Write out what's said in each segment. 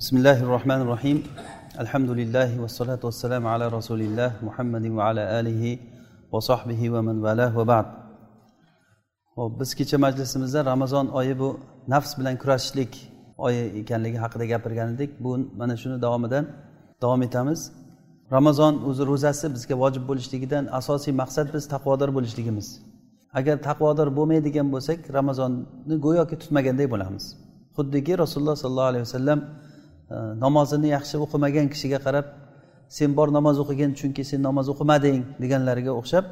بسم الله الرحمن الرحيم الحمد لله والصلاة والسلام على رسول الله محمد وعلى آله وصحبه ومن والاه وبعد hop biz kecha majlisimizda ramazon oyi bu nafs bilan kurashishlik oyi ekanligi haqida gapirgan edik bu mana shuni davomidan davom etamiz ramazon o'zi ro'zasi bizga vojib bo'lishligidan asosiy maqsad biz taqvodor bo'lishligimiz agar taqvodor bo'lmaydigan bo'lsak ramazonni go'yoki tutmaganday bo'lamiz xuddiki rasululloh sollallohu alayhi vasallam e, namozini yaxshi o'qimagan kishiga qarab sen bor namoz o'qigin chunki sen namoz o'qimading deganlariga o'xshab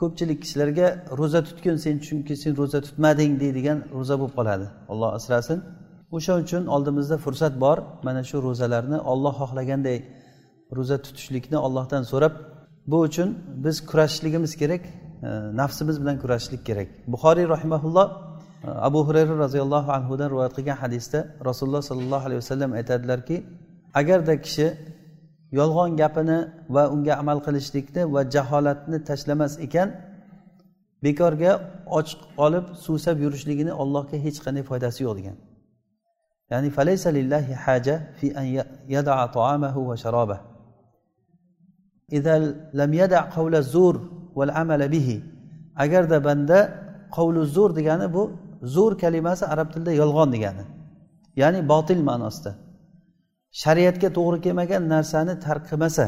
ko'pchilik kishilarga ro'za tutgin sen chunki sen ro'za tutmading deydigan ro'za bo'lib qoladi. Alloh asrasin. O'sha uchun oldimizda fursat bor. Mana shu ro'zalarni olloh xohlaganday ro'za tutishlikni ollohdan so'rab bu uchun biz kurashishligimiz kerak e, nafsimiz bilan kurashishlik kerak. Buxoriy rahimaulloh abu hurayra roziyallohu anhudan rivoyat qilgan hadisda rasululloh sollallohu alayhi vasallam aytadilarki agarda kishi yolg'on gapini va unga amal qilishlikni va jaholatni tashlamas ekan bekorga ochiq olib suvsab yurishligini allohga hech qanday foydasi yo'q degan. Ya'ni falaysa lillahi haja fi an yada'a ta'amahu va sharabah idal lam yada' qawla zur val amala bihi. Agarda banda qavlu zur degani bu zo'r kalimasi arab tilida yolg'on degani. Ya'ni botil ma'nosida. Shariatga to'g'ri kelmagan narsani tark qilmasa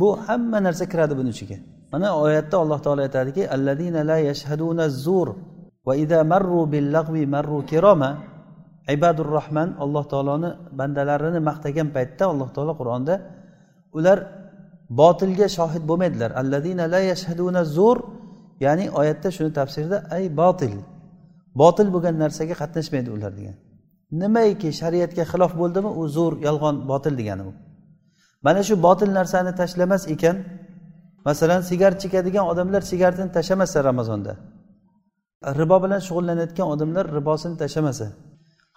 bu hamma narsa kiradi buni ichiga. Mana oyatda alloh taolo aytadiki alladina la yashhaduna zur va ida marru bil lagvi marru kiroma ibadur rohman alloh taoloni bandalarini maqtagan paytda alloh taolo qur'onda ular botilga shohid bo'lmaydilar. Alladina la yashhaduna zur ya'ni oyatda shuni tafsirda ay botil botil bo'lgan narsaga qatnashmaydi ular degan. Nimaiki shariatga xilof bo'ldimi u zo'r yolg'on botil degani u mana shu botil narsani tashlamas ekan. Masalan sigaret chekadigan odamlar sigaretini tashlamasa ramazonda. Ribo bilan shug'ullanayotgan odamlar ribosini tashlamasa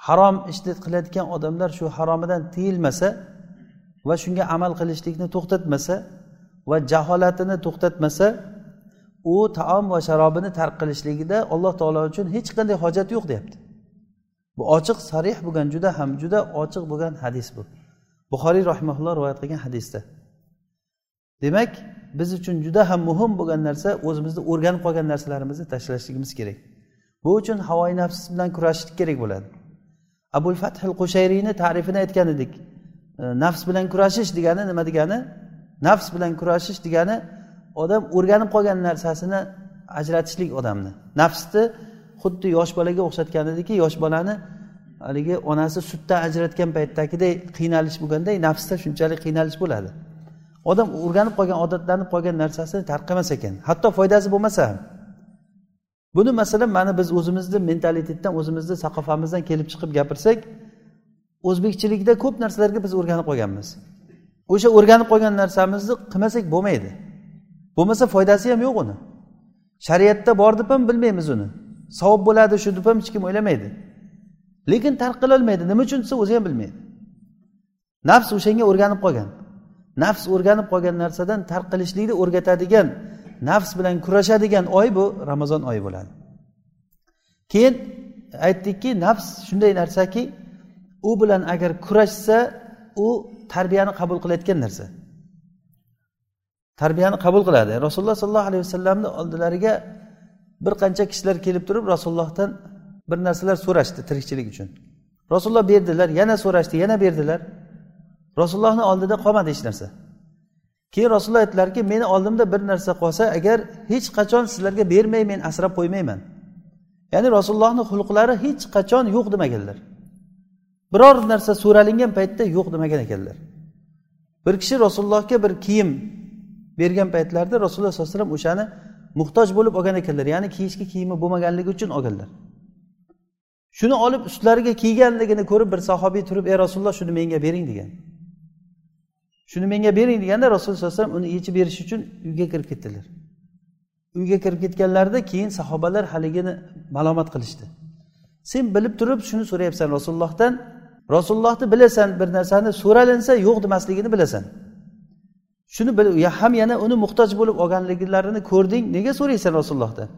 harom ishni qilayotgan odamlar shu haromidan tiyilmasa va shunga amal qilishlikni to'xtatmasa va jaholatini to'xtatmasa u taom va sharobini tark qilishligida alloh taolo uchun hech qanday hojat yo'q deyapti. Bu ochiq sarih bo'lgan juda ham juda ochiq bo'lgan hadis bu. Buxoriy rahimaulloh rivoyat qilgan hadisda. Demak biz uchun juda ham muhim bo'lgan narsa o'zimizni o'rganib qolgan narsalarimizni tashlashligimiz kerak. Bu uchun havoyi nafs bilan kurashishlik kerak bo'ladi. Abul fathil qushayriyni ta'rifini aytgan edik. Nafs bilan kurashish degani nima degani? Nafs bilan kurashish degani odam o'rganib qolgan narsasini ajratishlik odamni. Nafsni xuddi yosh bolaga o'xshatgan ediki yosh bolani haligi onasi sutdan ajratgan paytdagiday qiynalish bo'lganday nafsda shunchalik qiynalish bo'ladi. Odam o'rganib qolgan odatlanib qolgan narsasini tarqamas ekan. Hatto foydasi bo'lmasa ham. Buni masalan mana biz o'zimizni mentalitetdan o'zimizni saqofamizdan kelib chiqib gapirsak o'zbekchilikda ko'p narsalarga biz o'rganib qolganmiz. O'sha o'rganib qolgan narsamizni qilmasak bo'lmaydi. Bo'lmasa foydasi ham yo'q uni. Shariatda bor deb ham bilmaymiz uni. Savob bo'ladi shu deb ham hech kim o'ylamaydi. Lekin tark qilolmaydi nima uchun desa o'zi ham bilmaydi. Nafs o'shanga o'rganib qolgan. Nafs o'rganib qolgan narsadan tark qilishlikni o'rgatadigan nafs bilan kurashadigan oy bu ramazon oyi bo'ladi. Keyin aytdikki nafs shunday narsaki u bilan agar kurashsa u tarbiyani qabul qilayotgan narsa. Tarbiyani qabul qiladi. Rasululloh sollallohu alayhi vasallamni oldilariga bir qancha kishilar kelib turib rasulullohdan bir narsalar so'rashdi tirikchilik uchun. Rasululloh berdilar yana so'rashdi yana berdilar. Rasulullohni oldida qolmadi hech narsa. Keyin rasululloh aytdilarki meni oldimda bir narsa qolsa agar hech qachon sizlarga bermay men asrab qo'ymayman. Ya'ni rasulullohni xulqlari hech qachon yo'q demaganlar. Biror narsa so'ralingan paytda yo'q demagan ekanlar. Bir kishi rasulullohga bir kiyim bergan paytlarida rasululloh sollallohu alayhi vasallam o'shani muhtoj bo'lib olgan ekanlar. Ya'ni kiyishga kiyimi bo'lmaganligi uchun olganlar. Shuni olib ustlariga kiyganligini ko'rib bir sahobiy turib ey rasululloh shuni menga bering degan. Shuni menga bering deganda rasululloh sollallohu alayhi vasallam uni yechib berish uchun uyga kirib ketdilar. Uyga kirib ketganlarida keyin sahobalar haligini malomat qilishdi. Sen bilib turib shuni so'rayapsan rasulullohdan. Rasulullohni bilasan bir narsani so'ralinsa yo'q demasligini bilasan. Shuni ham yana uni muhtoj bo'lib olganliklarini ko'rding. Nega so'raysan rasulullohdan?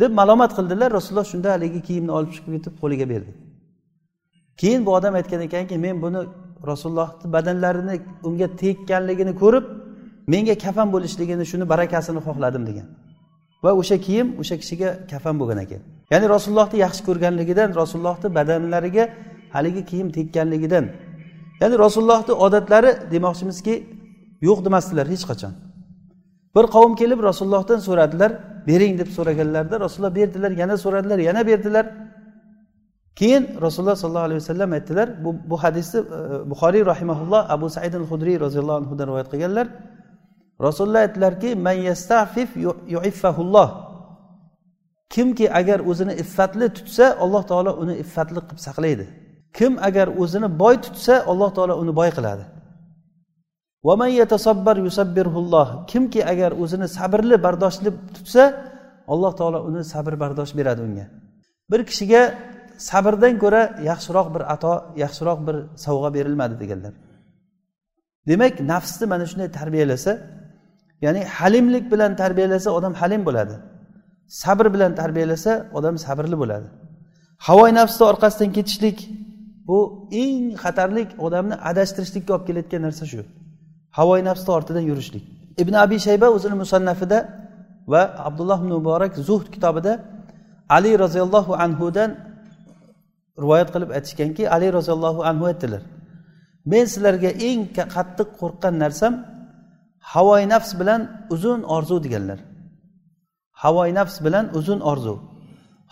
Deb malomat qildilar. Rasululloh shunda haligi kiyimni olib chiqib ketib qo'liga berdi. Keyin bu odam aytgan ekanki men buni rasulullohni badanlarini unga tekkanligini ko'rib menga kafan bo'lishligini shuni barakasini xohladim degan. Va o'sha kiyim o'sha kishiga kafan bo'lgan ekan. Ya'ni rasulullohni yaxshi ko'rganligidan rasulullohni badanlariga haligi kiyim tekkanligidan ya'ni rasulullohni odatlari demoqchimizki yo'q demasdilar hech qachon. Bir qavm kelib rasulullohdan so'radilar bering deb so'raganlarida rasululloh berdilar yana so'radilar yana berdilar. Keyin rasululloh sollallohu alayhi vasallam aytdilar bu, bu hadisni e, buxoriy rahimaulloh abu said al hudriy roziyallohu anhudan rivoyat qilganlar. Rasululloh aytdilarki man yastafif yuiffahulloh kimki agar o'zini iffatli tutsa alloh taolo uni iffatli qilib saqlaydi. Kim agar o'zini boy tutsa alloh taolo uni boy qiladi. Kimki agar o'zini sabrli bardoshli tutsa alloh taolo uni sabr bardosh beradi unga. Bir kishiga sabrdan ko'ra yaxshiroq bir ato yaxshiroq bir sovg'a berilmadi deganlar. Demak nafsni mana shunday tarbiyalasa ya'ni halimlik bilan tarbiyalasa odam halim bo'ladi. Sabr bilan tarbiyalasa odam sabrli bo'ladi. Havoy nafsni orqasidan ketishlik bu eng xatarlik odamni adashtirishlikka olib kelayotgan narsa shu. Havoyi nafsni ortidan yurishlik. Ibn abi shayba o'zini musannafida va abdulloh ibn muborak zuhd kitobida ali roziyallohu anhudan rivoyat qilib aytishganki ali roziyallohu anhu aytdilar men sizlarga eng qattiq qo'rqqan narsam havoyi nafs bilan uzun orzu deganlar. Havoyi nafs bilan uzun orzu.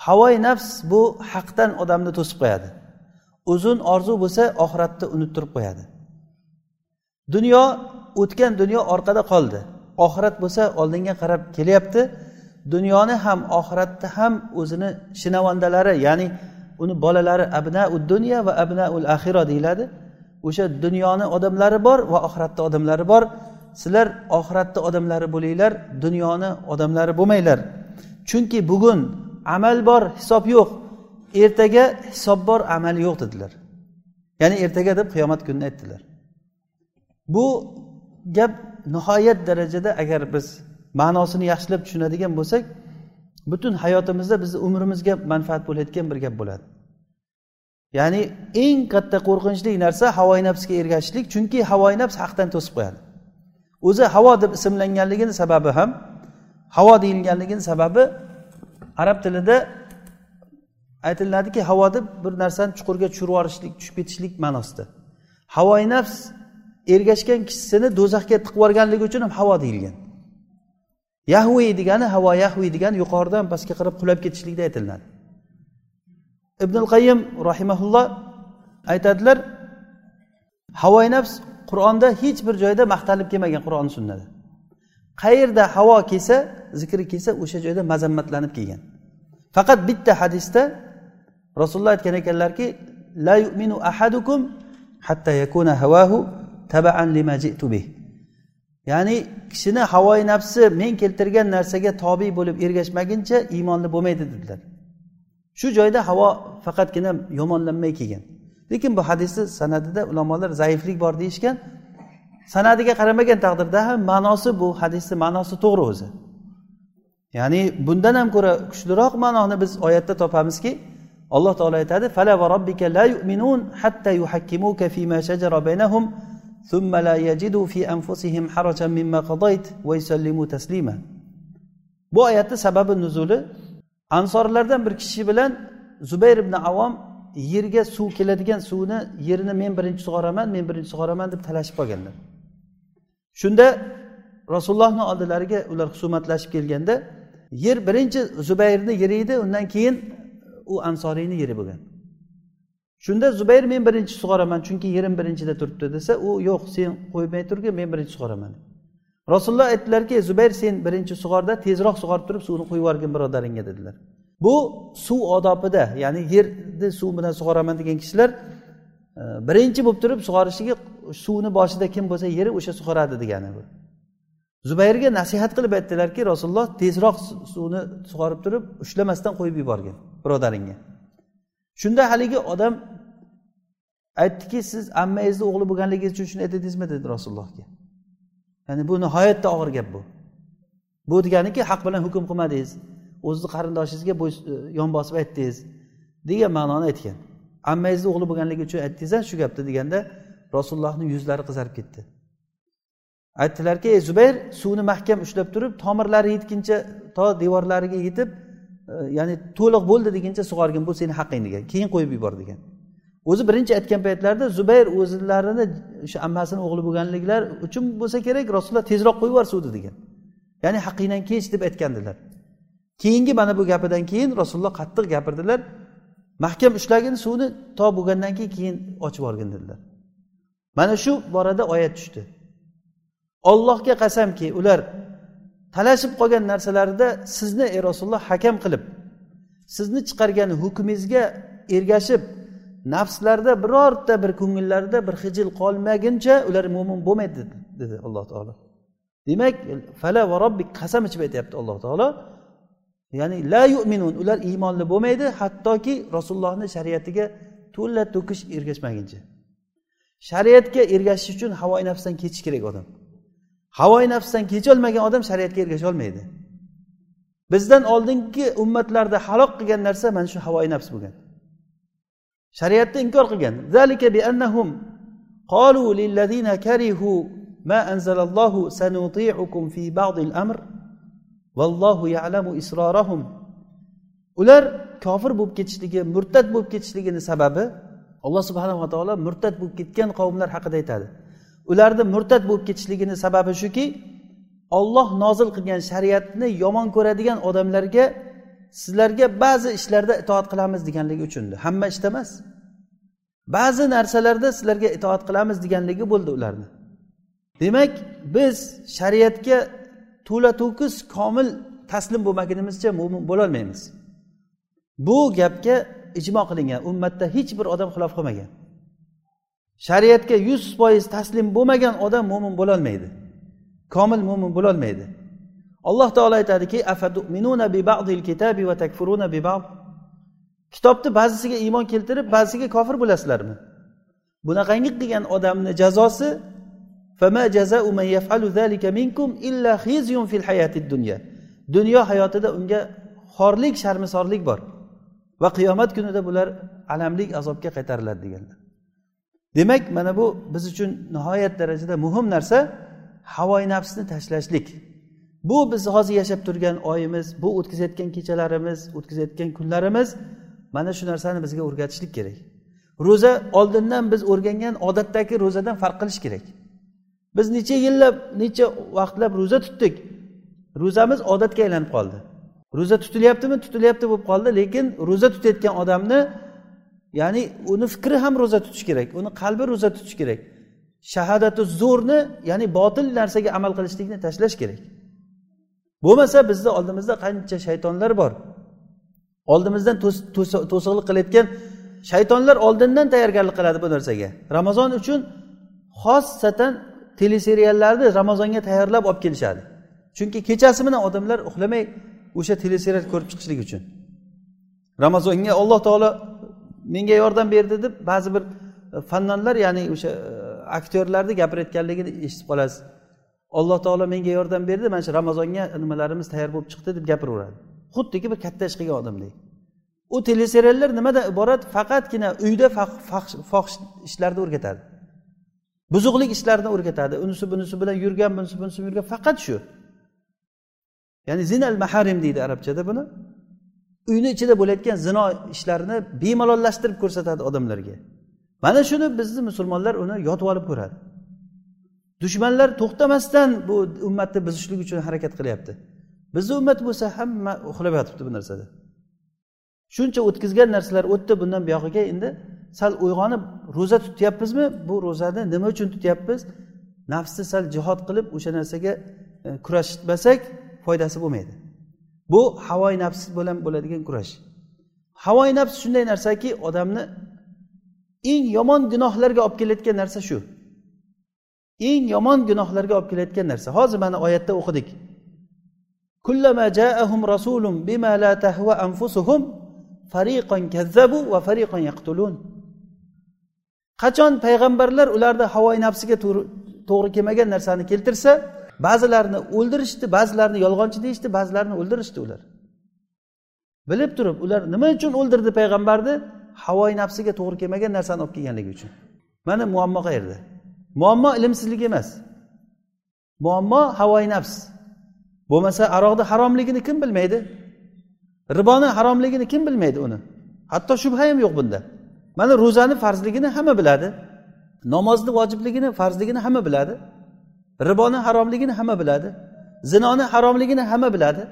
Havoyi nafs bu haqdan odamni to'sib qo'yadi. Uzun orzu bo'lsa oxiratni unuttirib qo'yadi. Dunyo o'tgan dunyo orqada qoldi. Oxirat bo'lsa oldinga qarab kelyapti. Dunyoni ham oxiratni ham o'zini shinavandalari ya'ni uni bolalari abnau dunya va abnaul axiro deyiladi. O'sha dunyoni odamlari bor va oxiratni odamlari bor. Sizlar oxiratni odamlari bo'linglar dunyoni odamlari bo'lmanglar. Chunki bugun amal bor hisob yo'q. Ertaga hisob bor amal yo'q dedilar. Ya'ni ertaga deb qiyomat kunini aytdilar. Bu gap nihoyat darajada agar biz ma'nosini yaxshilab tushunadigan bo'lsak butun hayotimizda bizni umrimizga manfaat bo'layotgan bir gap bo'ladi. Ya'ni eng katta qo'rqinchli narsa havoyi nafsga ergashishlik chunki havoyi nafs haqdan to'sib qo'yadi. O'zi havo deb ismlanganligini sababi ham havo deyilganligini sababi arab tilida aytiladiki havo deb bir narsani chuqurga tushirib yuborishlik tushib ketishlik ma'nosida. Havoyi nafs ergashgan kishisini do'zaxga tiqib yuborganligi uchun ham havo deyilgan. Yahvi degani havo yahvi degani yuqoridan pastga qarab qulab ketishlikda aytiladi. Ibn qayyim rahimaulloh aytadilar havoyi nafs qur'onda hech bir joyda maqtalib kelmagan qur'on sunnada. Qayerda havo kelsa zikri kelsa o'sha joyda mazammatlanib kelgan. Faqat bitta hadisda rasululloh aytgan ekanlarki la yu'minu ahadukum hatta yakuna havahu tabaan lima ji'tu bih. Ya'ni kishini havoyi nafsi men keltirgan narsaga tobe bo'lib ergashmaguncha iymonli bo'lmaydi dedilar. Shu joyda havo faqatgina yomonlanmay kelgan. Lekin bu hadisni sanadida ulamolar zaiflik bor deyishgan sanadiga qaramagan taqdirda ham ma'nosi bu hadisni ma'nosi to'g'ri o'zi. Ya'ni bundan ham ko'ra kuchliroq ma'noni biz oyatda topamizki alloh taolo aytadi fala va robbika la yu'minun hatta yuhakkimuka fima shajara baynahum ثم لا يجدوا في أنفسهم حرجا مما قضيت ويسلموا تسليما. Bu oyatni sababi nuzuli ansorlardan bir kishi bilan zubayr ibn avom yerga suv keladigan suvni yerini men birinchi sug'oraman men birinchi sug'oraman deb talashib qolganlar. Shunda rasulullohni oldilariga ular husumatlashib kelganda yer birinchi zubayrni yeri edi undan keyin u ansoriyni yeri bo'lgan. Shunda zubayr men birinchi sug'oraman chunki yerim birinchida turibdi desa u yo'q sen qo'ymay turgin men birinchi sug'oraman. Rasululloh aytdilarki e, zubayr sen birinchi sug'orda tezroq sug'orib turib suvni qo'yib yuborgin birodaringga dedilar. Bu suv odobida ya'ni yerni suv bilan sug'oraman degan kishilar e, birinchi bo'lib turib sug'orishligi suvni boshida kim bo'lsa yeri o'sha sug'oradi degani bu. Zubayrga nasihat qilib aytdilarki rasululloh tezroq suvni sug'orib turib ushlamasdan qo'yib yuborgin birodaringga. Shunda haligi odam aytdiki siz ammangizni o'g'li bo'lganligingiz uchun shuni aytadingizmi? dedi rasulullohga. Ya'ni bu nihoyatda og'ir gap bu. Bu deganiki haq bilan hukm qilmadingiz. O'zizni qarindoshingizga e, yon bosib aytdingiz. degan ma'noni aytgan. Ammangizni o'g'li bo'lganligi uchun aytdingiz shu gapni deganda rasulullohni yuzlari qizarib ketdi. Aytdilarki ey zubayr suvni mahkam ushlab turib tomirlari yetguncha to devorlariga yetib ya'ni to'liq bo'ldi deguncha sug'orgin bu seni haqqing degan. Keyin qo'yib yubor degan. O'zi birinchi aytgan paytlarida zubayr o'zlarini o'sha ammasini o'g'li bo'lganliklar uchun bo'lsa kerak rasululloh tezroq qo'yib yubor suvni degan. Ya'ni haqqingdan kech deb aytgandilar. Keyingi mana bu gapidan keyin rasululloh qattiq gapirdilar. Mahkam ushlagin suvni to bo'lgandan keyin keyin ochib yuborgin dedilar. Mana shu borada oyat tushdi. Ollohga qasamki ular talashib qolgan narsalarida sizni ey rasululloh hakam qilib sizni chiqargan hukmingizga ergashib nafslarida birorta bir ko'ngillarida bir hijil qolmaguncha ular mo'min bo'lmaydi dedi alloh taolo. Demak fala va robbik qasam ichib aytyapti alloh taolo. Ya'ni la yu'minun ular iymonli bo'lmaydi hattoki rasulullohni shariatiga to'la to'kish ergashmaguncha. Shariatga ergashish uchun havoyi nafsdan kechish kerak odam. Havoyi nafsdan kecholmagan odam shariatga ergasha olmaydi. Bizdan oldingi ummatlarda halok qilgan narsa mana shu havoyi nafs bo'lgan. Shariatni inkor qilgan. Zalika bi annahum qalu lillazina karihu ma anzalallohu sanuti'ukum fi ba'dil amr vallohu ya'lamu isrorahum ular kofir bo'lib ketishligi murtad bo'lib ketishligini sababi alloh subhanava taolo murtad bo'lib ketgan qavmlar haqida aytadi. Ularni murtad bo'lib ketishligini sababi shuki olloh nozil qilgan shariatni yomon ko'radigan odamlarga sizlarga ba'zi ishlarda itoat qilamiz deganligi uchun hamma ishda emas. Ba'zi narsalarda sizlarga itoat qilamiz deganligi bo'ldi ularni. Demak biz shariatga to'la to'kis komil taslim bo'lmagunimizcha mo'min bo'lolmaymiz. Bu gapga ijmo qilingan ummatda hech bir odam xilof qilmagan. Shariatga yuz foiz taslim bo'lmagan odam mo'min bo'lolmaydi. Komil mo'min bo'lolmaydi. Alloh taolo aytadiki kitobni ba'zisiga iymon keltirib ba'zisiga kofir bo'lasizlarmi? Bunaqangi qilgan odamni jazosi dunyo hayotida unga xorlik sharmisorlik bor va qiyomat kunida bular alamlik azobga qaytariladi deganlar. Demak mana bu biz uchun nihoyat darajada muhim narsa havoyi nafsni tashlashlik. Bu biz hozir yashab turgan oyimiz bu o'tkazayotgan kechalarimiz o'tkazayotgan kunlarimiz mana shu narsani bizga o'rgatishlik kerak. Ro'za oldindan biz o'rgangan odatdagi ro'zadan farq qilish kerak. Biz necha yillab necha vaqtlab ro'za tutdik? Ro'zamiz odatga aylanib qoldi. Ro'za tutilyaptimi? Tutilyapti bo'lib qoldi lekin ro'za tutayotgan odamni ya'ni uni fikri ham ro'za tutish kerak uni qalbi ro'za tutish kerak. Shahadatu zo'rni ya'ni botil narsaga amal qilishlikni tashlash kerak. Bo'lmasa bizni oldimizda qancha shaytonlar bor. Oldimizdan to'siqlik qilayotgan shaytonlar oldindan tayyorgarlik qiladi bu narsaga. Ramazon uchun xossatan teleseriallarni ramazonga tayyorlab olib kelishadi. Chunki kechasi bilan odamlar uxlamay o'sha teleserial ko'rib chiqishlik uchun. Ramazonga alloh taolo menga yordam berdi deb ba'zi bir e, fannanlar ya'ni o'sha e, aktyorlarni gapirayotganligini eshitib qolasiz. Alloh taolo menga yordam berdi. Mana shu ramazonga nimalarimiz tayyor bo'lib chiqdi deb gapiraveradi. Xuddiki bir katta ish qilgan odamdek u teleseriallar nimadan iborat? Faqatgina uyda fohish ishlarni o'rgatadi. Buzuqlik ishlarini o'rgatadi. Unisi bunisi bilan yurgan bunisi bunisi bilan yurgan. Faqat shu. Ya'ni zinal maharim deydi arabchada buni. Uyni ichida bo'layotgan zino ishlarini bemalollashtirib ko'rsatadi odamlarga. Mana shuni bizni musulmonlar uni yotib olib ko'radi. Dushmanlar to'xtamasdan bu ummatni buzishlik uchun harakat qilyapti. Bizni ummat bo'lsa hamma uxlab yotibdi bu narsada. Shuncha o'tkazgan narsalar o'tdi bundan buyog'iga endi sal uyg'onib ro'za tutyapmizmi? Bu ro'zani nima uchun tutyapmiz? Nafsni sal jihod qilib o'sha narsaga e, kurashmasak foydasi bo'lmaydi. Bu havoyi nafs bilan bo'ladigan kurash. Havoyi nafs shunday narsaki odamni eng yomon gunohlarga olib kelayotgan narsa shu. Eng yomon gunohlarga olib kelayotgan narsa. Hozir mana oyatda o'qidik. Qachon payg'ambarlar ularni havoyi nafsiga to'g'ri kelmagan narsani keltirsa ba'zilarini o'ldirishdi ba'zilarini yolg'onchi deyishdi ba'zilarini o'ldirishdi ular. Bilib turib ular nima uchun o'ldirdi payg'ambarni? Havoyi nafsiga to'g'ri kelmagan narsani olib kelganligi uchun. Mana muammo qayerda? Muammo ilmsizlik emas. Muammo havoyi nafs. Bo'lmasa aroqni haromligini kim bilmaydi? Riboni haromligini kim bilmaydi uni? Hatto shubha ham yo'q bunda. Mana ro'zani farzligini hamma biladi. Namozni vojibligini farzligini hamma biladi. Riboni haromligini hamma biladi. Zinoni haromligini hamma biladi.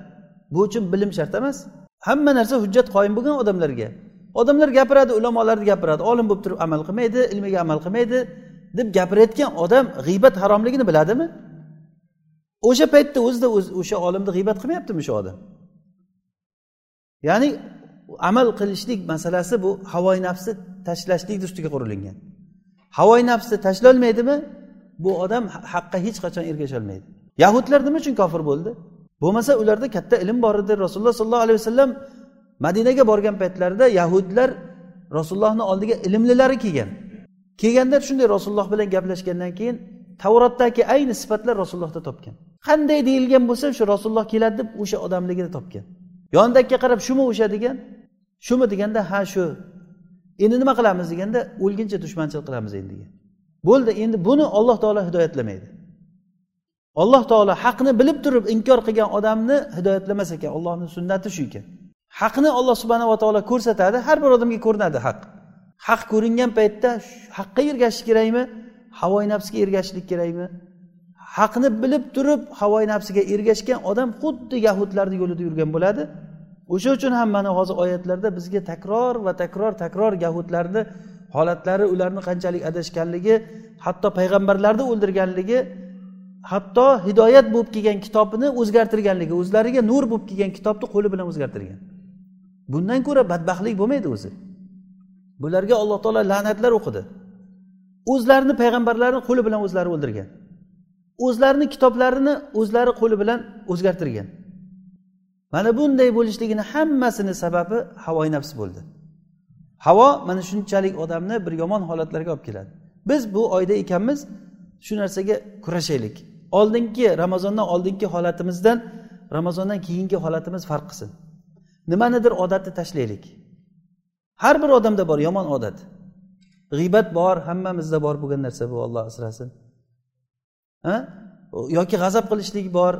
Bu uchun bilim shart emas. Hamma narsa hujjat qoyim bo'lgan odamlarga. Odamlar gapiradi ulamolar gapiradi. Olim bo'lib turib amal qilmaydi ilmiga amal qilmaydi deb gapirayotgan odam g'iybat haromligini biladimi? O'sha paytda o'zida o'sha olimni g'iybat qilmayaptimi o'sha odam? Ya'ni amal qilishlik masalasi bu havoyi nafsni tashlashlikni ustiga qurilingan havoyi nafsni tashlolmaydimi? Bu odam haqqa hech qachon ergasholmaydi. Yahudlar nima uchun kofir bo'ldi? Bo'lmasa ularda katta ilm bor edi. Rasululloh sollallohu alayhi vasallam madinaga borgan paytlarida yahudlar rasulullohni oldiga ilmlilari kelgan. Kelganda shunday rasululloh bilan gaplashgandan keyin tavrotdagi ayni sifatlar rasulullohda topgan. Qanday deyilgan bo'lsa shu rasululloh keladi deb o'sha odamligini topgan. Yonidagiga qarab shumi o'sha? degan. Shumi deganda ha shu. Endi nima qilamiz? deganda o'lguncha dushmanchilik qilamiz endi degan. Bo'ldi endi buni olloh taolo hidoyatlamaydi. Alloh taolo haqni bilib turib inkor qilgan odamni hidoyatlamas ekan. Ollohni sunnati shu ekan. Haqni olloh subhanava taolo ko'rsatadi har bir odamga ko'rinadi haq. Haq ko'ringan paytda haqqa ergashish kerakmi? Havoyi nafsga ergashishlik kerakmi? Haqni bilib turib havoyi nafsiga ergashgan odam xuddi yahudlarni yo'lida yurgan bo'ladi. O'sha uchun ham mana hozir oyatlarda bizga takror va takror takror yahudlarni holatlari ularni qanchalik adashganligi hatto payg'ambarlarni o'ldirganligi hatto hidoyat bo'lib kelgan kitobni o'zgartirganligi o'zlariga nur bo'lib kelgan kitobni qo'li bilan o'zgartirgan. Bundan ko'ra badbaxtlik bo'lmaydi o'zi. Bularga alloh taolo la'natlar o'qidi. O'zlarini payg'ambarlarini qo'li bilan o'zlari o'ldirgan. O'zlarini kitoblarini o'zlari qo'li bilan o'zgartirgan. Mana bunday bo'lishligini hammasini sababi havoyi nafs bo'ldi. Havo mana shunchalik odamni bir yomon holatlarga olib keladi. Biz bu oyda ekanmiz shu narsaga kurashaylik. Oldingi ramazondan oldingi holatimizdan ramazondan keyingi holatimiz farq qilsin. Nimanidir odatni tashlaylik. Har bir odamda bor yomon odat. G'iybat bor hammamizda bor bo'lgan narsa bu olloh asrasin. Ha? Yoki g'azab qilishlik bor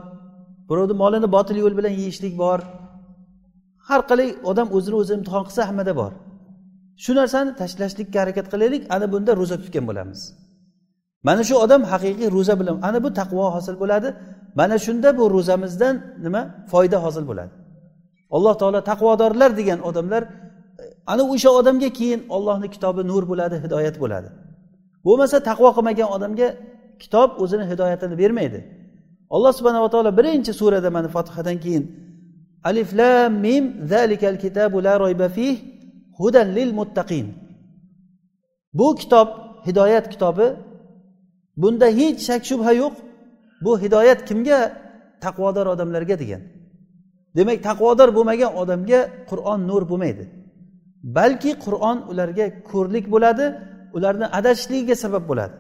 birovni molini botil yo'l bilan yeyishlik bor. Har qalay odam o'zini o'zi imtihon qilsa hammada bor. Shu narsani tashlashlikka harakat qilaylik ana bunda ro'za tutgan bo'lamiz. Mana shu odam haqiqiy ro'za bilan ana bu taqvo hosil bo'ladi mana shunda bu ro'zamizdan nima? Foyda hosil bo'ladi. Alloh taolo taqvodorlar degan odamlar ana o'sha odamga keyin ollohni kitobi nur bo'ladi hidoyat bo'ladi. Bo'lmasa taqvo qilmagan odamga kitob o'zini hidoyatini bermaydi. Alloh subhanava taolo birinchi surada mana fotihadan keyin alif lam mim zalikal kitabu la royba fih hudan lil muttaqin. Bu kitob hidoyat kitobi bunda hech shak shubha yo'q. Bu hidoyat kimga? Taqvodor odamlarga degan. Demak taqvodor bo'lmagan odamga qur'on nur bo'lmaydi. Balki qur'on ularga ko'rlik bo'ladi ularni adashishligiga sabab bo'ladi.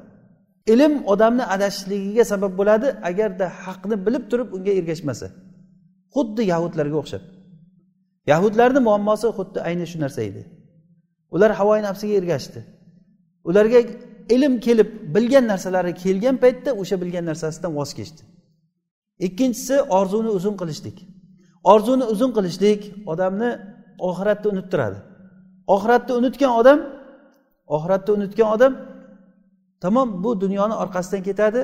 Ilm odamni adashishligiga sabab bo'ladi agarda haqni bilib turib unga ergashmasa. Xuddi yahudlarga o'xshab. Yahudlarni muammosi xuddi ayni shu narsa edi. Ular havoyi nafsiga ergashdi. Ularga ilm kelib bilgan narsalari kelgan paytda o'sha bilgan narsasidan voz kechdi. Ikkinchisi orzuni uzun qilishlik. Orzuni uzun qilishlik odamni oxiratni unuttiradi oxiratni unutgan odam oxiratni unutgan odam tamom bu dunyoni orqasidan ketadi.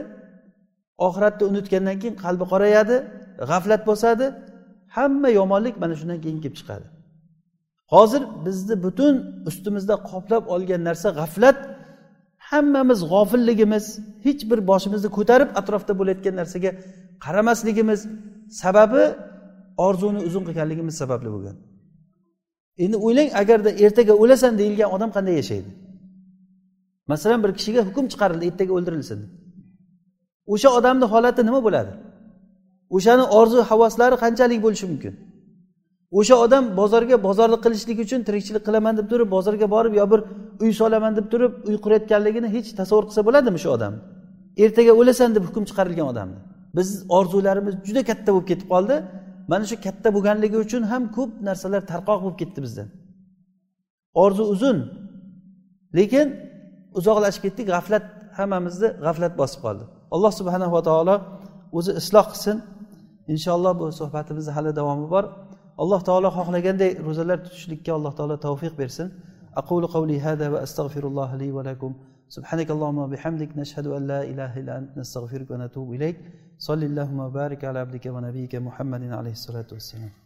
Oxiratni unutgandan keyin qalbi qorayadi g'aflat bosadi. Hamma yomonlik mana shundan keyin kelib chiqadi. Hozir bizni butun ustimizda qoplab olgan narsa g'aflat. Hammamiz g'ofilligimiz hech bir boshimizni ko'tarib atrofda bo'layotgan narsaga qaramasligimiz sababi orzuni uzun qilganligimiz sababli bo'lgan. Endi o'ylang agarda ertaga o'lasan deyilgan odam qanday yashaydi? Masalan bir kishiga hukm chiqarildi ertaga o'ldirilsin. O'sha odamni holati nima bo'ladi? O'shani orzu havaslari qanchalik bo'lishi mumkin? O'sha odam bozorga bozorlik qilishlik uchun tirikchilik qilaman deb turib bozorga borib yo bir uy solaman deb turib uy qurayotganligini hech tasavvur qilsa bo'ladimi shu odam? Ertaga o'lasan deb hukm chiqarilgan odamni. Biz orzularimiz juda katta bo'lib ketib qoldi. Mana shu katta bo'lganligi uchun ham ko'p narsalar tarqoq bo'lib ketdi bizdan orzu uzun lekin uzoqlashib ketdik g'aflat hammamizni g'aflat bosib qoldi. Alloh subhanava taolo o'zi isloh qilsin. inshaalloh bu suhbatimizni hali davomi bor alloh taolo xohlaganday ro'zalar tutishlikka alloh taolo tavfiq bersin aqulu qavli hada va astag'firulloh li va lakum سبحانك اللهم وبحمدك نشهد أن لا إله إلا أنت نستغفرك ونتوب إليك صلى اللهم وبارك على عبدك ونبيك محمد عليه الصلاة والسلام